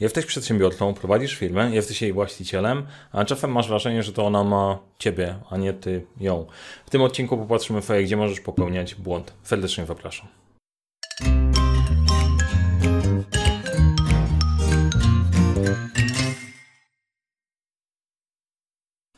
Jesteś przedsiębiorcą, prowadzisz firmę, jesteś jej właścicielem, a czasem masz wrażenie, że to ona ma ciebie, a nie ty ją. W tym odcinku popatrzymy sobie, gdzie możesz popełniać błąd. Serdecznie zapraszam.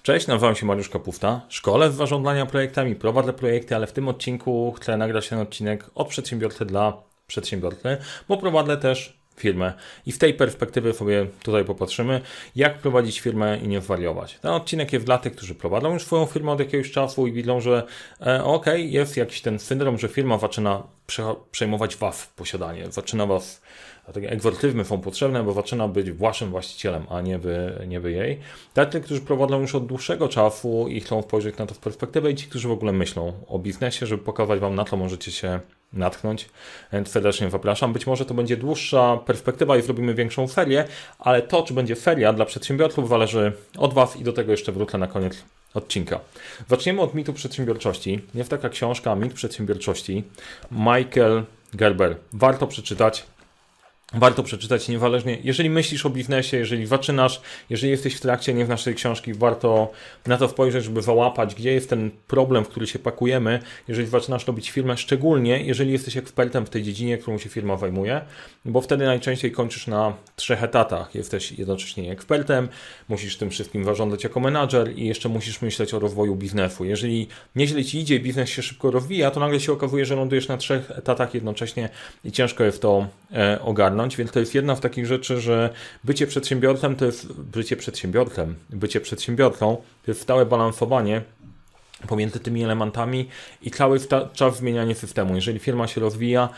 Cześć, nazywam się Mariusz Kapufta. Szkole w zarządzania projektami, prowadzę projekty, ale w tym odcinku chcę nagrać ten odcinek od przedsiębiorcy dla przedsiębiorcy, bo prowadzę też firmę. I w tej perspektywie sobie tutaj popatrzymy, jak prowadzić firmę i nie wariować. Ten odcinek jest dla tych, którzy prowadzą już swoją firmę od jakiegoś czasu i widzą, że e, ok, jest jakiś ten syndrom, że firma zaczyna przejmować was w posiadanie, zaczyna was takie egzortyzmy są potrzebne, bo zaczyna być waszym właścicielem, a nie wy, nie wy jej. Tacy, którzy prowadzą już od dłuższego czasu i chcą spojrzeć na to w perspektywę i ci, którzy w ogóle myślą o biznesie, żeby pokazać wam na to możecie się natknąć. Więc serdecznie zapraszam. Być może to będzie dłuższa perspektywa i zrobimy większą ferię, ale to, czy będzie feria dla przedsiębiorców, zależy od Was i do tego jeszcze wrócę na koniec odcinka. Zaczniemy od mitu przedsiębiorczości. Jest taka książka Mit przedsiębiorczości. Michael Gerber. Warto przeczytać warto przeczytać niezależnie. Jeżeli myślisz o biznesie, jeżeli zaczynasz, jeżeli jesteś w trakcie nie w naszej książki, warto na to spojrzeć, żeby załapać, gdzie jest ten problem, w który się pakujemy, jeżeli zaczynasz robić firmę, szczególnie jeżeli jesteś ekspertem w tej dziedzinie, którą się firma zajmuje, bo wtedy najczęściej kończysz na trzech etatach. Jesteś jednocześnie ekspertem, musisz tym wszystkim zarządzać jako menadżer i jeszcze musisz myśleć o rozwoju biznesu. Jeżeli nieźle ci idzie, biznes się szybko rozwija, to nagle się okazuje, że lądujesz na trzech etatach jednocześnie i ciężko jest to e, ogarnąć ogarnąć, więc to jest jedna z takich rzeczy, że bycie przedsiębiorcą to jest bycie przedsiębiorcą, bycie przedsiębiorcą to jest stałe balansowanie pomiędzy tymi elementami i cały czas zmienianie systemu. Jeżeli firma się rozwija,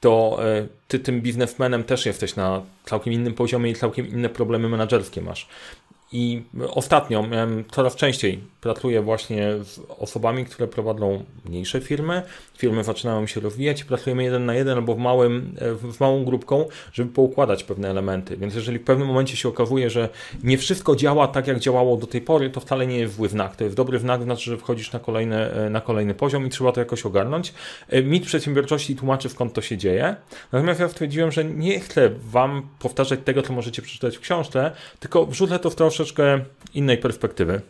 to e, ty tym biznesmenem też jesteś na całkiem innym poziomie i całkiem inne problemy menedżerskie masz. I ostatnio coraz częściej pracuję właśnie z osobami, które prowadzą mniejsze firmy. Firmy zaczynają się rozwijać pracujemy jeden na jeden albo w, małym, w małą grupką, żeby poukładać pewne elementy. Więc jeżeli w pewnym momencie się okazuje, że nie wszystko działa tak, jak działało do tej pory, to wcale nie jest zły znak. To jest dobry znak, znaczy, że wchodzisz na kolejny, na kolejny poziom i trzeba to jakoś ogarnąć. Mit przedsiębiorczości tłumaczy, skąd to się dzieje. Natomiast ja stwierdziłem, że nie chcę Wam powtarzać tego, co możecie przeczytać w książce, tylko wrzucę to w troszeczkę innej perspektywy.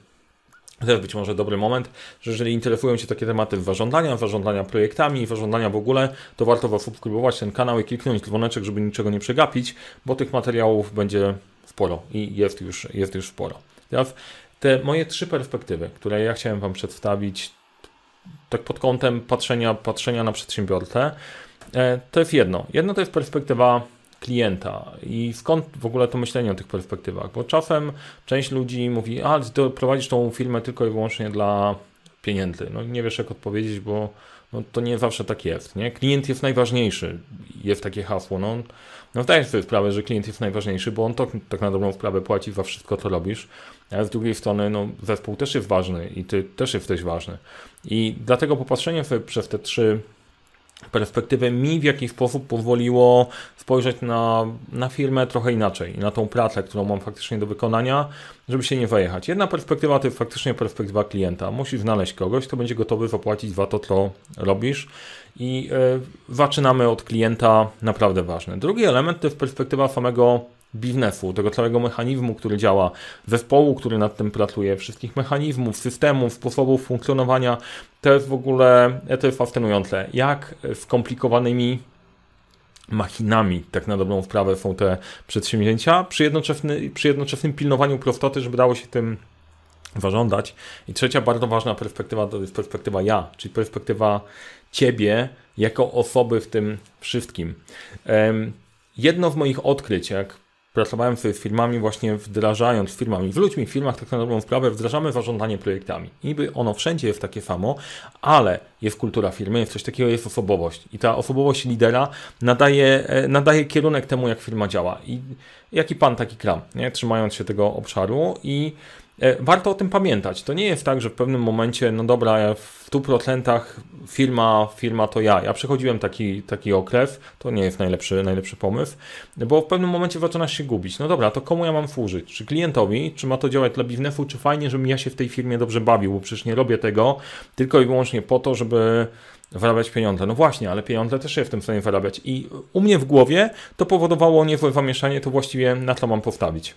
To jest być może dobry moment, że jeżeli interesują Cię takie tematy zarządzania, zarządzania projektami, zarządzania w ogóle, to warto zasubskrybować ten kanał i kliknąć dzwoneczek, żeby niczego nie przegapić, bo tych materiałów będzie sporo i jest już, jest już sporo. Teraz te moje trzy perspektywy, które ja chciałem Wam przedstawić, tak pod kątem patrzenia, patrzenia na przedsiębiorcę, e, to jest jedno. Jedno to jest perspektywa klienta i skąd w ogóle to myślenie o tych perspektywach, bo czasem część ludzi mówi, a ty prowadzisz tą firmę tylko i wyłącznie dla pieniędzy. No nie wiesz jak odpowiedzieć, bo no, to nie zawsze tak jest, nie? Klient jest najważniejszy, jest takie hasło, no, no zdajesz sobie sprawę, że klient jest najważniejszy, bo on to, tak na dobrą sprawę płaci za wszystko, co robisz, ale z drugiej strony, no, zespół też jest ważny i ty też jesteś ważny. I dlatego popatrzenie sobie przez te trzy perspektywę mi w jakiś sposób pozwoliło spojrzeć na, na firmę trochę inaczej, na tą pracę, którą mam faktycznie do wykonania, żeby się nie wejechać. Jedna perspektywa to jest faktycznie perspektywa klienta. Musisz znaleźć kogoś, kto będzie gotowy zapłacić za to, co robisz i yy, zaczynamy od klienta, naprawdę ważne. Drugi element to jest perspektywa samego biznesu, tego całego mechanizmu, który działa, zespołu, który nad tym pracuje, wszystkich mechanizmów, systemów, sposobów funkcjonowania, to jest w ogóle, to jest fascynujące, jak skomplikowanymi machinami, tak na dobrą sprawę, są te przedsięwzięcia, przy, jednoczesny, przy jednoczesnym pilnowaniu prostoty, żeby dało się tym zarządzać. I trzecia bardzo ważna perspektywa to jest perspektywa ja, czyli perspektywa ciebie jako osoby w tym wszystkim. Jedno z moich odkryć, jak pracowałem z firmami właśnie wdrażając firmami, w ludźmi w firmach tak na dobrą sprawę wdrażamy zarządzanie projektami. Niby ono wszędzie jest takie samo, ale jest kultura firmy, jest coś takiego, jest osobowość i ta osobowość lidera nadaje, e, nadaje kierunek temu, jak firma działa. I jaki pan, taki kram, nie? trzymając się tego obszaru i warto o tym pamiętać. To nie jest tak, że w pewnym momencie, no dobra, w 100% firma, firma to ja. Ja przechodziłem taki, taki okres, to nie jest najlepszy, najlepszy pomysł, bo w pewnym momencie zaczynasz się gubić. No dobra, to komu ja mam służyć? Czy klientowi? Czy ma to działać dla biznesu? Czy fajnie, żebym ja się w tej firmie dobrze bawił? Bo przecież nie robię tego tylko i wyłącznie po to, żeby wyrabiać pieniądze. No właśnie, ale pieniądze też jest w tym stanie wyrabiać. I u mnie w głowie to powodowało niezłe zamieszanie, to właściwie na co mam postawić.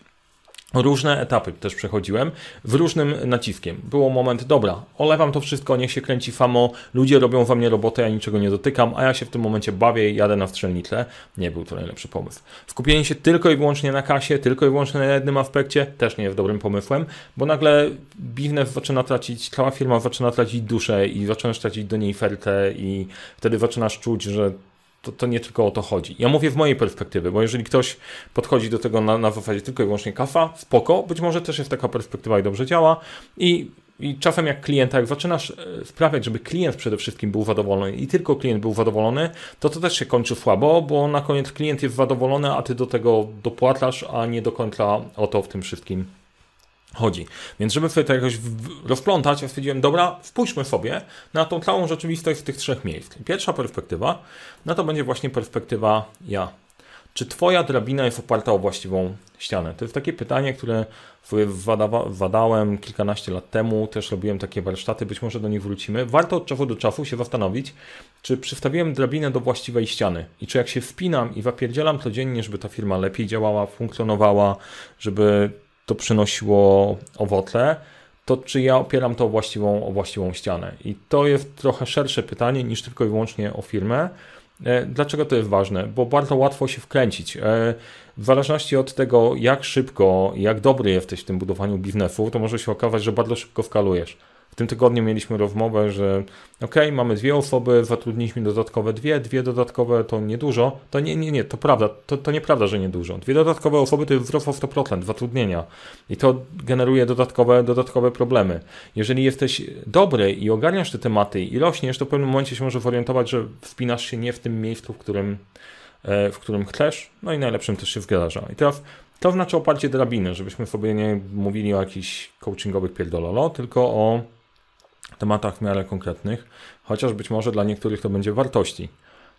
Różne etapy też przechodziłem, w różnym naciskiem. Było moment, dobra, olewam to wszystko, niech się kręci famo, ludzie robią we mnie robotę, ja niczego nie dotykam, a ja się w tym momencie bawię i jadę na strzelnicę. Nie był to najlepszy pomysł. Skupienie się tylko i wyłącznie na kasie, tylko i wyłącznie na jednym aspekcie, też nie jest dobrym pomysłem, bo nagle biznes zaczyna tracić, cała firma zaczyna tracić duszę i zaczynasz tracić do niej fertę i wtedy zaczynasz czuć, że to, to nie tylko o to chodzi. Ja mówię w mojej perspektywy, bo jeżeli ktoś podchodzi do tego na, na zasadzie tylko i wyłącznie kafa, spoko, być może też jest taka perspektywa i dobrze działa i i czasem jak klienta, jak zaczynasz e, sprawiać, żeby klient przede wszystkim był zadowolony i tylko klient był zadowolony, to to też się kończy słabo, bo na koniec klient jest zadowolony, a ty do tego dopłacasz, a nie do końca o to w tym wszystkim chodzi. Więc żeby sobie to jakoś rozplątać, ja stwierdziłem, dobra, spójrzmy sobie na tą całą rzeczywistość z tych trzech miejsc. pierwsza perspektywa, no to będzie właśnie perspektywa ja. Czy twoja drabina jest oparta o właściwą ścianę? To jest takie pytanie, które wadałem kilkanaście lat temu, też robiłem takie warsztaty, być może do nich wrócimy. Warto od czasu do czasu się zastanowić, czy przystawiłem drabinę do właściwej ściany i czy jak się wpinam i zapierdzielam codziennie, żeby ta firma lepiej działała, funkcjonowała, żeby to przynosiło owoce, to czy ja opieram to o właściwą, o właściwą ścianę? I to jest trochę szersze pytanie niż tylko i wyłącznie o firmę. E, dlaczego to jest ważne? Bo bardzo łatwo się wkręcić. E, w zależności od tego, jak szybko, jak dobry jesteś w tym budowaniu biznesu, to może się okazać, że bardzo szybko skalujesz tym tygodniu mieliśmy rozmowę, że ok, mamy dwie osoby, zatrudniliśmy dodatkowe dwie, dwie dodatkowe to niedużo. To nie, nie, nie, to prawda, to, to nieprawda, że niedużo. Dwie dodatkowe osoby to jest wzrost o 100% zatrudnienia i to generuje dodatkowe, dodatkowe problemy. Jeżeli jesteś dobry i ogarniasz te tematy i rośniesz, to w pewnym momencie się możesz orientować, że wspinasz się nie w tym miejscu, w którym, e, w którym chcesz, no i najlepszym też się wdraża. I teraz to znaczy oparcie drabiny, żebyśmy sobie nie mówili o jakichś coachingowych pierdololo, tylko o tematach w miarę konkretnych, chociaż być może dla niektórych to będzie wartości.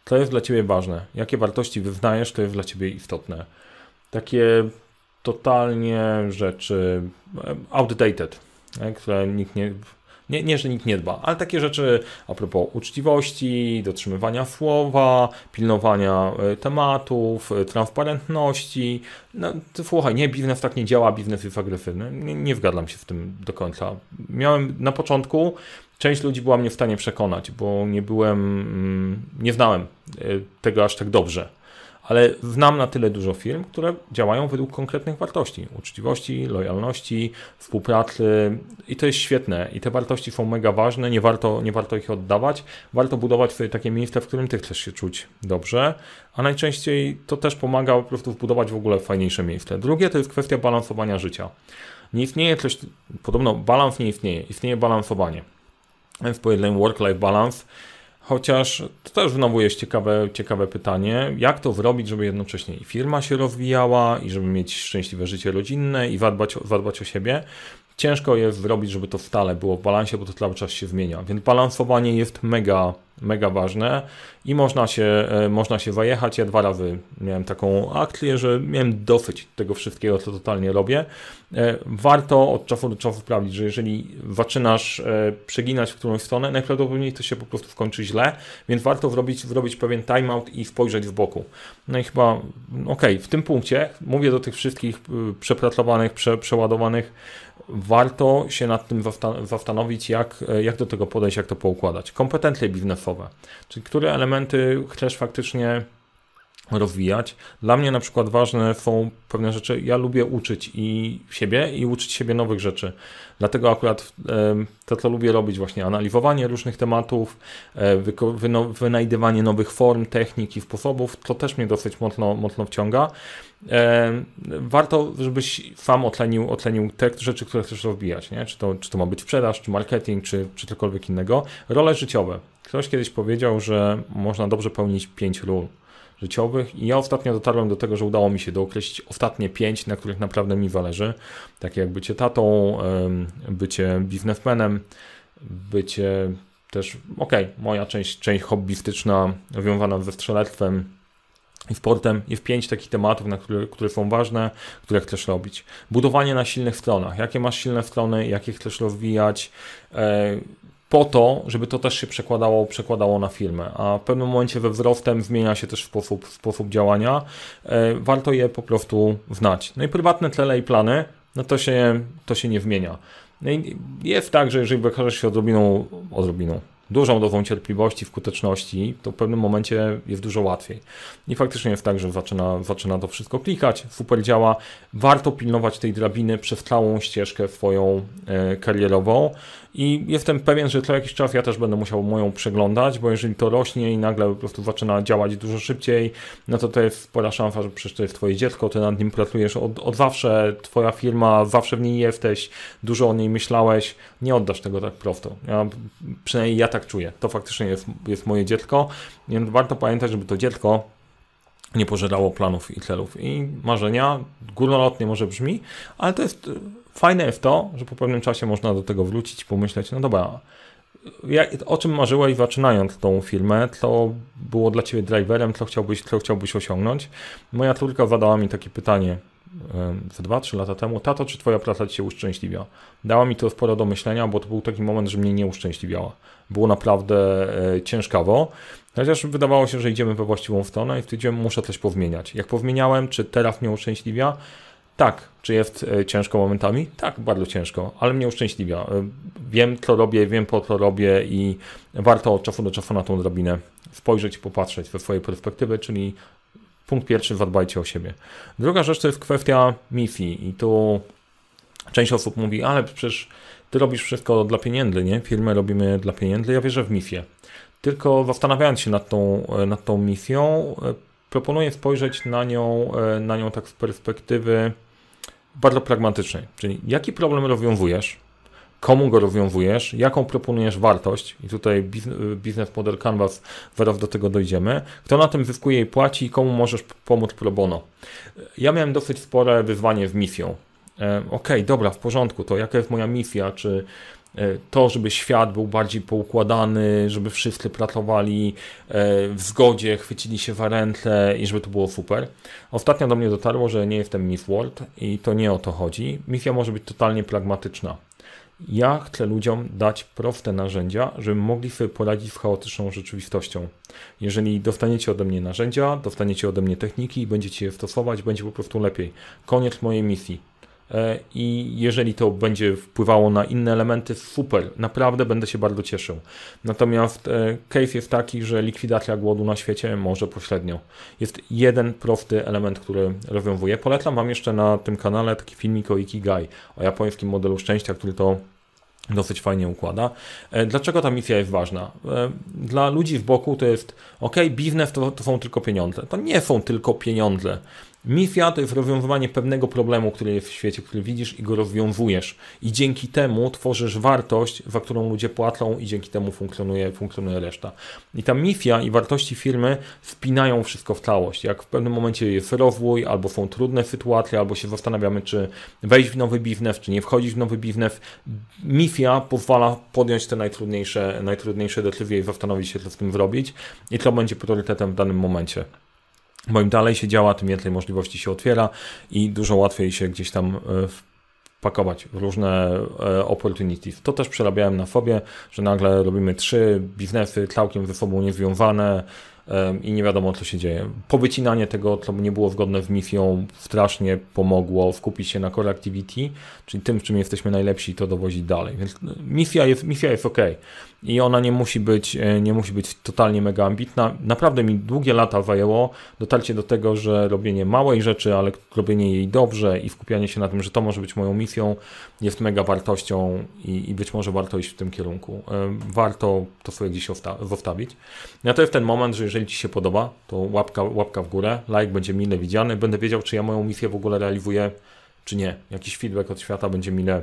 To jest dla Ciebie ważne. Jakie wartości wyznajesz, to jest dla Ciebie istotne. Takie totalnie rzeczy outdated, które nikt nie, nie, nie, że nikt nie dba, ale takie rzeczy a propos uczciwości, dotrzymywania słowa, pilnowania e, tematów, e, transparentności. No, słuchaj, nie, biznes tak nie działa, biznes jest agresywny. Nie, nie wgadam się w tym do końca. Miałem na początku, część ludzi była mnie w stanie przekonać, bo nie byłem, mm, nie znałem e, tego aż tak dobrze ale znam na tyle dużo firm, które działają według konkretnych wartości: uczciwości, lojalności, współpracy i to jest świetne. I te wartości są mega ważne, nie warto, nie warto ich oddawać. Warto budować takie miejsce, w którym ty chcesz się czuć dobrze, a najczęściej to też pomaga po prostu wbudować w ogóle fajniejsze miejsce. Drugie to jest kwestia balansowania życia. Nie istnieje coś, podobno balans nie istnieje, istnieje balansowanie. W pojedynczym work-life balance Chociaż to też znowu jest ciekawe, ciekawe pytanie, jak to zrobić, żeby jednocześnie i firma się rozwijała, i żeby mieć szczęśliwe życie rodzinne, i zadbać, zadbać o siebie. Ciężko jest zrobić, żeby to stale było w balansie, bo to cały czas się zmienia. Więc balansowanie jest mega, mega ważne i można się, e, można się zajechać. Ja dwa razy miałem taką akcję, że miałem dosyć tego wszystkiego, co totalnie robię. E, warto od czasu do czasu sprawdzić, że jeżeli zaczynasz e, przeginać w którąś stronę, najprawdopodobniej to się po prostu skończy źle, więc warto zrobić, zrobić pewien timeout i spojrzeć w boku. No i chyba, ok, w tym punkcie mówię do tych wszystkich przepracowanych, prze, przeładowanych, warto się nad tym zastanowić, jak, jak do tego podejść, jak to poukładać. Kompetencje biznesowe, czyli które elementy chcesz faktycznie rozwijać. Dla mnie na przykład ważne są pewne rzeczy. Ja lubię uczyć i siebie i uczyć siebie nowych rzeczy. Dlatego akurat to, co lubię robić, właśnie analizowanie różnych tematów, e, wynajdywanie nowych form, technik i sposobów, to też mnie dosyć mocno, mocno wciąga. Warto, żebyś sam otlenił, otlenił te rzeczy, które chcesz rozwijać. Nie? Czy, to, czy to ma być sprzedaż, czy marketing, czy, czy cokolwiek innego. Role życiowe. Ktoś kiedyś powiedział, że można dobrze pełnić pięć ról życiowych i ja ostatnio dotarłem do tego, że udało mi się dookreślić ostatnie pięć, na których naprawdę mi zależy, takie jak bycie tatą, bycie biznesmenem, bycie też, okej, okay, moja część, część hobbystyczna związana ze strzelectwem i sportem jest pięć takich tematów, na które, które są ważne, które chcesz robić. Budowanie na silnych stronach. Jakie masz silne strony, jakie chcesz rozwijać, e, po to, żeby to też się przekładało, przekładało na filmę, a w pewnym momencie we wzrostem zmienia się też sposób, sposób działania. E, warto je po prostu znać. No i prywatne tlele i plany, no to się, to się nie zmienia. No jest tak, że jeżeli wykażesz się odrobiną, odrobiną, dużą dozą cierpliwości, skuteczności, to w pewnym momencie jest dużo łatwiej. I faktycznie jest tak, że zaczyna, zaczyna to wszystko klikać, super działa. Warto pilnować tej drabiny przez całą ścieżkę swoją e, karierową i jestem pewien, że co jakiś czas ja też będę musiał moją przeglądać, bo jeżeli to rośnie i nagle po prostu zaczyna działać dużo szybciej, no to to jest spora szansa, że przecież to jest twoje dziecko, ty nad nim pracujesz od, od zawsze, twoja firma, zawsze w niej jesteś, dużo o niej myślałeś, nie oddasz tego tak prosto. Ja, przynajmniej ja tak czuję. To faktycznie jest, jest moje dziecko, więc warto pamiętać, żeby to dziecko nie pożerało planów i celów i marzenia. Górnolotnie może brzmi, ale to jest fajne jest to, że po pewnym czasie można do tego wrócić i pomyśleć, no dobra, jak, o czym marzyłeś zaczynając tą firmę, co było dla Ciebie driverem, co chciałbyś, co chciałbyś osiągnąć. Moja córka zadała mi takie pytanie ze 2-3 lata temu, tato, czy Twoja praca Ci się uszczęśliwia? Dała mi to sporo do myślenia, bo to był taki moment, że mnie nie uszczęśliwiała. Było naprawdę e, ciężkawo, chociaż wydawało się, że idziemy we właściwą stronę i wtedy muszę coś powmieniać. Jak powmieniałem, czy teraz mnie uszczęśliwia? Tak. Czy jest e, ciężko momentami? Tak, bardzo ciężko, ale mnie uszczęśliwia. E, wiem, co robię, wiem, po co robię i warto od czasu do czasu na tą drabinę spojrzeć popatrzeć ze swojej perspektywy, czyli punkt pierwszy, zadbajcie o siebie. Druga rzecz to jest kwestia misji i tu część osób mówi, ale przecież ty robisz wszystko dla pieniędzy, nie? Firmę robimy dla pieniędzy, ja wierzę w misję. Tylko zastanawiając się nad tą, e, nad tą misją, proponuję spojrzeć na nią, na nią tak z perspektywy bardzo pragmatycznej, czyli jaki problem rozwiązujesz, komu go rozwiązujesz, jaką proponujesz wartość, i tutaj biznes model Canvas, zaraz do tego dojdziemy, kto na tym zyskuje i płaci i komu możesz pomóc pro bono. Ja miałem dosyć spore wyzwanie z misją. E, ok, dobra, w porządku, to jaka jest moja misja, czy E, to, żeby świat był bardziej poukładany, żeby wszyscy pracowali e, w zgodzie, chwycili się w ręce i żeby to było super. Ostatnio do mnie dotarło, że nie jestem Miss World i to nie o to chodzi. Misja może być totalnie pragmatyczna. Ja chcę ludziom dać proste narzędzia, żeby mogli sobie poradzić z chaotyczną rzeczywistością. Jeżeli dostaniecie ode mnie narzędzia, dostaniecie ode mnie techniki i będziecie je stosować, będzie po prostu lepiej. Koniec mojej misji. E, i jeżeli to będzie wpływało na inne elementy, super, naprawdę będę się bardzo cieszył. Natomiast e, case jest taki, że likwidacja głodu na świecie może pośrednio. Jest jeden prosty element, który rozwiązuje. Polecam Wam jeszcze na tym kanale taki filmik o Ikigai, o japońskim modelu szczęścia, który to dosyć fajnie układa. E, dlaczego ta misja jest ważna? Dla ludzi w boku to jest ok, biznes to, to są tylko pieniądze. To nie są tylko pieniądze. Misja to jest rozwiązywanie pewnego problemu, który jest w świecie, który widzisz i go rozwiązujesz. I dzięki temu tworzysz wartość, za którą ludzie płacą i dzięki temu funkcjonuje, funkcjonuje reszta. I ta misja i wartości firmy spinają wszystko w całość. Jak w pewnym momencie jest rozwój, albo są trudne sytuacje, albo się zastanawiamy, czy wejść w nowy biznes, czy nie wchodzić w nowy biznes, misja pozwala podjąć te najtrudniejsze, najtrudniejsze decyzje i zastanowić się, co z tym zrobić i co będzie priorytetem w danym momencie. Bo im dalej się działa, tym więcej możliwości się otwiera i dużo łatwiej się gdzieś tam e, wpakować w różne e, opportunities. To też przerabiałem na sobie, że nagle robimy trzy biznesy całkiem ze sobą niezwiązane, i nie wiadomo, co się dzieje. Powycinanie tego, co nie było zgodne z misją, strasznie pomogło skupić się na core activity, czyli tym, w czym jesteśmy najlepsi, to dowozić dalej. Więc no, misja jest, misja jest ok. I ona nie musi być, e, nie musi być totalnie mega ambitna. Naprawdę mi długie lata zajęło dotarcie do tego, że robienie małej rzeczy, ale robienie jej dobrze i skupianie się na tym, że to może być moją misją, jest mega wartością i, i być może warto iść w tym kierunku. Warto to sobie gdzieś zostawić. No to jest ten moment, że jeżeli Ci się podoba, to łapka, łapka w górę, like będzie mile widziany, będę wiedział, czy ja moją misję w ogóle realizuję, czy nie. Jakiś feedback od świata będzie mile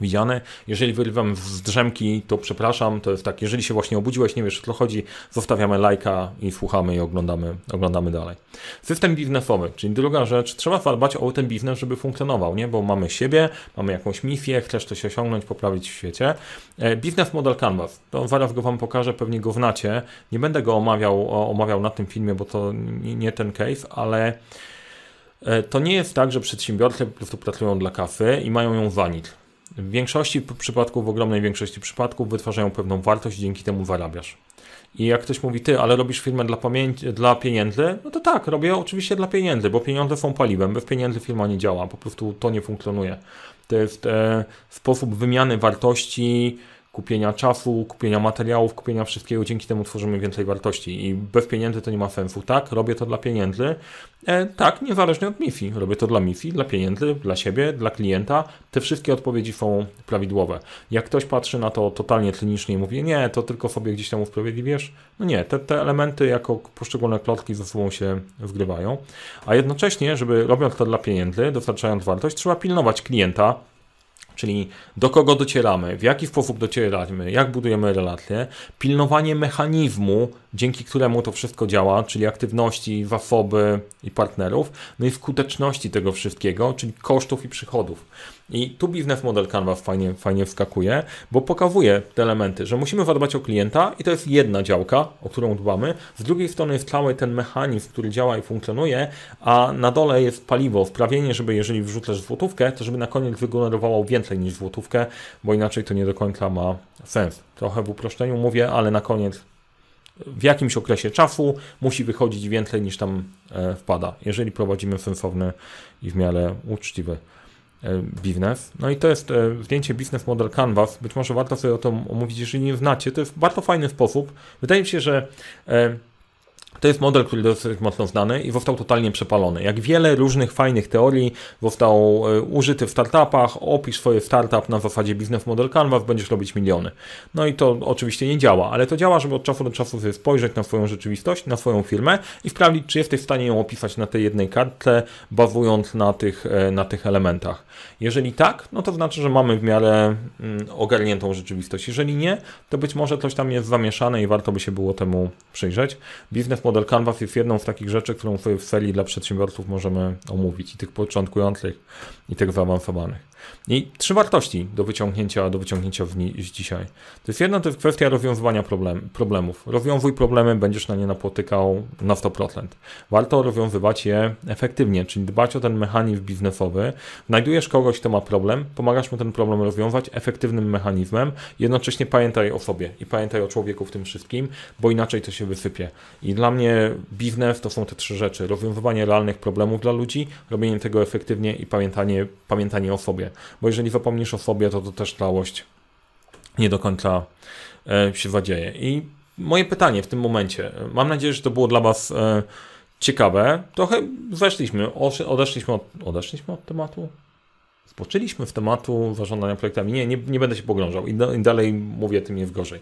widziane. Jeżeli wyrywam z drzemki, to przepraszam, to jest tak, jeżeli się właśnie obudziłeś, nie wiesz o co chodzi, zostawiamy lajka i słuchamy i oglądamy, oglądamy dalej. System biznesowy, czyli druga rzecz, trzeba zadbać o ten biznes, żeby funkcjonował, nie? bo mamy siebie, mamy jakąś misję, chcesz coś osiągnąć, poprawić w świecie. E, biznes model Canvas, to zaraz go Wam pokażę, pewnie go znacie, nie będę go omawiał, omawiał na tym filmie, bo to nie ten case, ale e, to nie jest tak, że przedsiębiorcy po prostu pracują dla kasy i mają ją za nic w większości przypadków, w ogromnej większości przypadków wytwarzają pewną wartość, dzięki temu zarabiasz. I jak ktoś mówi, ty, ale robisz firmę dla, pamięci, dla pieniędzy, no to tak, robię oczywiście dla pieniędzy, bo pieniądze są paliwem, bez pieniędzy firma nie działa, po prostu to nie funkcjonuje. To jest e, sposób wymiany wartości, kupienia czasu, kupienia materiałów, kupienia wszystkiego, dzięki temu tworzymy więcej wartości i bez pieniędzy to nie ma sensu. Tak, robię to dla pieniędzy, e, tak, niezależnie od MIFI. Robię to dla MIFI, dla pieniędzy, dla siebie, dla klienta. Te wszystkie odpowiedzi są prawidłowe. Jak ktoś patrzy na to totalnie klinicznie i mówi, nie, to tylko sobie gdzieś tam usprawiedliwiesz, no nie, te, te elementy jako poszczególne klotki ze sobą się wgrywają, a jednocześnie, żeby robiąc to dla pieniędzy, dostarczając wartość, trzeba pilnować klienta, Czyli do kogo docieramy, w jaki sposób docieramy, jak budujemy relacje, pilnowanie mechanizmu, dzięki któremu to wszystko działa, czyli aktywności, zasoby i partnerów, no i skuteczności tego wszystkiego, czyli kosztów i przychodów. I tu biznes model Canva fajnie, fajnie wskakuje, bo pokazuje te elementy, że musimy zadbać o klienta i to jest jedna działka, o którą dbamy. Z drugiej strony jest cały ten mechanizm, który działa i funkcjonuje, a na dole jest paliwo, wprawienie, żeby jeżeli wrzucasz złotówkę, to żeby na koniec wygenerowało więcej niż złotówkę, bo inaczej to nie do końca ma sens. Trochę w uproszczeniu mówię, ale na koniec w jakimś okresie czasu musi wychodzić więcej niż tam e, wpada, jeżeli prowadzimy sensowny i w miarę uczciwy biznes. No i to jest e, zdjęcie Business Model Canvas. Być może warto sobie o tym omówić, jeżeli nie znacie. To jest bardzo fajny sposób. Wydaje mi się, że e, to jest model, który dosyć mocno znany i został totalnie przepalony. Jak wiele różnych fajnych teorii został e, użyty w startupach, opisz swoje startup na zasadzie Business Model Canvas, będziesz robić miliony. No i to oczywiście nie działa, ale to działa, żeby od czasu do czasu sobie spojrzeć na swoją rzeczywistość, na swoją firmę i sprawdzić, czy jesteś w stanie ją opisać na tej jednej kartce, bazując na tych, e, na tych elementach. Jeżeli tak, no to znaczy, że mamy w miarę mm, ogarniętą rzeczywistość. Jeżeli nie, to być może coś tam jest zamieszane i warto by się było temu przyjrzeć. Model Canvas jest jedną z takich rzeczy, którą w serii dla przedsiębiorców możemy omówić i tych początkujących i tych zaawansowanych. I trzy wartości do wyciągnięcia, do wyciągnięcia dzisiaj. To jest jedna, to jest kwestia rozwiązywania problem, problemów. Rozwiązuj problemy, będziesz na nie napotykał na 100%. Warto rozwiązywać je efektywnie, czyli dbać o ten mechanizm biznesowy. Znajdujesz kogoś, kto ma problem, pomagasz mu ten problem rozwiązać efektywnym mechanizmem, jednocześnie pamiętaj o sobie i pamiętaj o człowieku w tym wszystkim, bo inaczej to się wysypie. I dla mnie biznes to są te trzy rzeczy. Rozwiązywanie realnych problemów dla ludzi, robienie tego efektywnie i pamiętanie, pamiętanie o sobie bo jeżeli zapomnisz o sobie, to to też całość nie do końca e, się zadzieje. I moje pytanie w tym momencie, mam nadzieję, że to było dla Was e, ciekawe. Trochę weszliśmy, odeszliśmy od, odeszliśmy od tematu? Spoczyliśmy w tematu zarządzania projektami. Nie, nie, nie będę się pogrążał i, i dalej mówię, tym jest gorzej.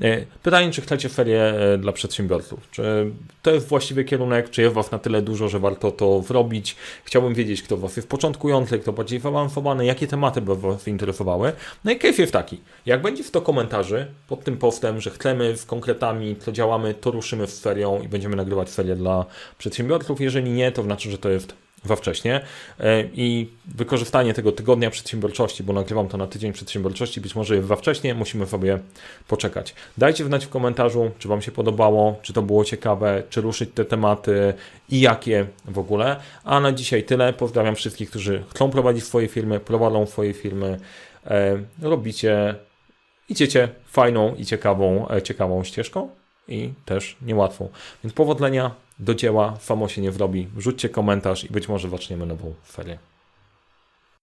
E, pytanie, czy chcecie ferie e, dla przedsiębiorców? Czy to jest właściwy kierunek? Czy jest Was na tyle dużo, że warto to zrobić? Chciałbym wiedzieć, kto Was jest początkujący, kto bardziej zaawansowany, jakie tematy by Was interesowały. No i case jest taki. Jak będzie w to komentarzy pod tym postem, że chcemy z konkretami, co działamy, to ruszymy z serią i będziemy nagrywać serię dla przedsiębiorców. Jeżeli nie, to znaczy, że to jest za wcześnie e, i wykorzystanie tego tygodnia przedsiębiorczości, bo nagrywam to na tydzień przedsiębiorczości, być może jest za wcześnie, musimy sobie poczekać. Dajcie znać w komentarzu, czy Wam się podobało, czy to było ciekawe, czy ruszyć te tematy i jakie w ogóle. A na dzisiaj tyle. Pozdrawiam wszystkich, którzy chcą prowadzić swoje firmy, prowadzą swoje firmy, e, robicie, idziecie fajną i ciekawą, e, ciekawą ścieżką i też niełatwą. Więc powodzenia, do dzieła, samo się nie wrobi. Wrzućcie komentarz i być może zaczniemy nową serię.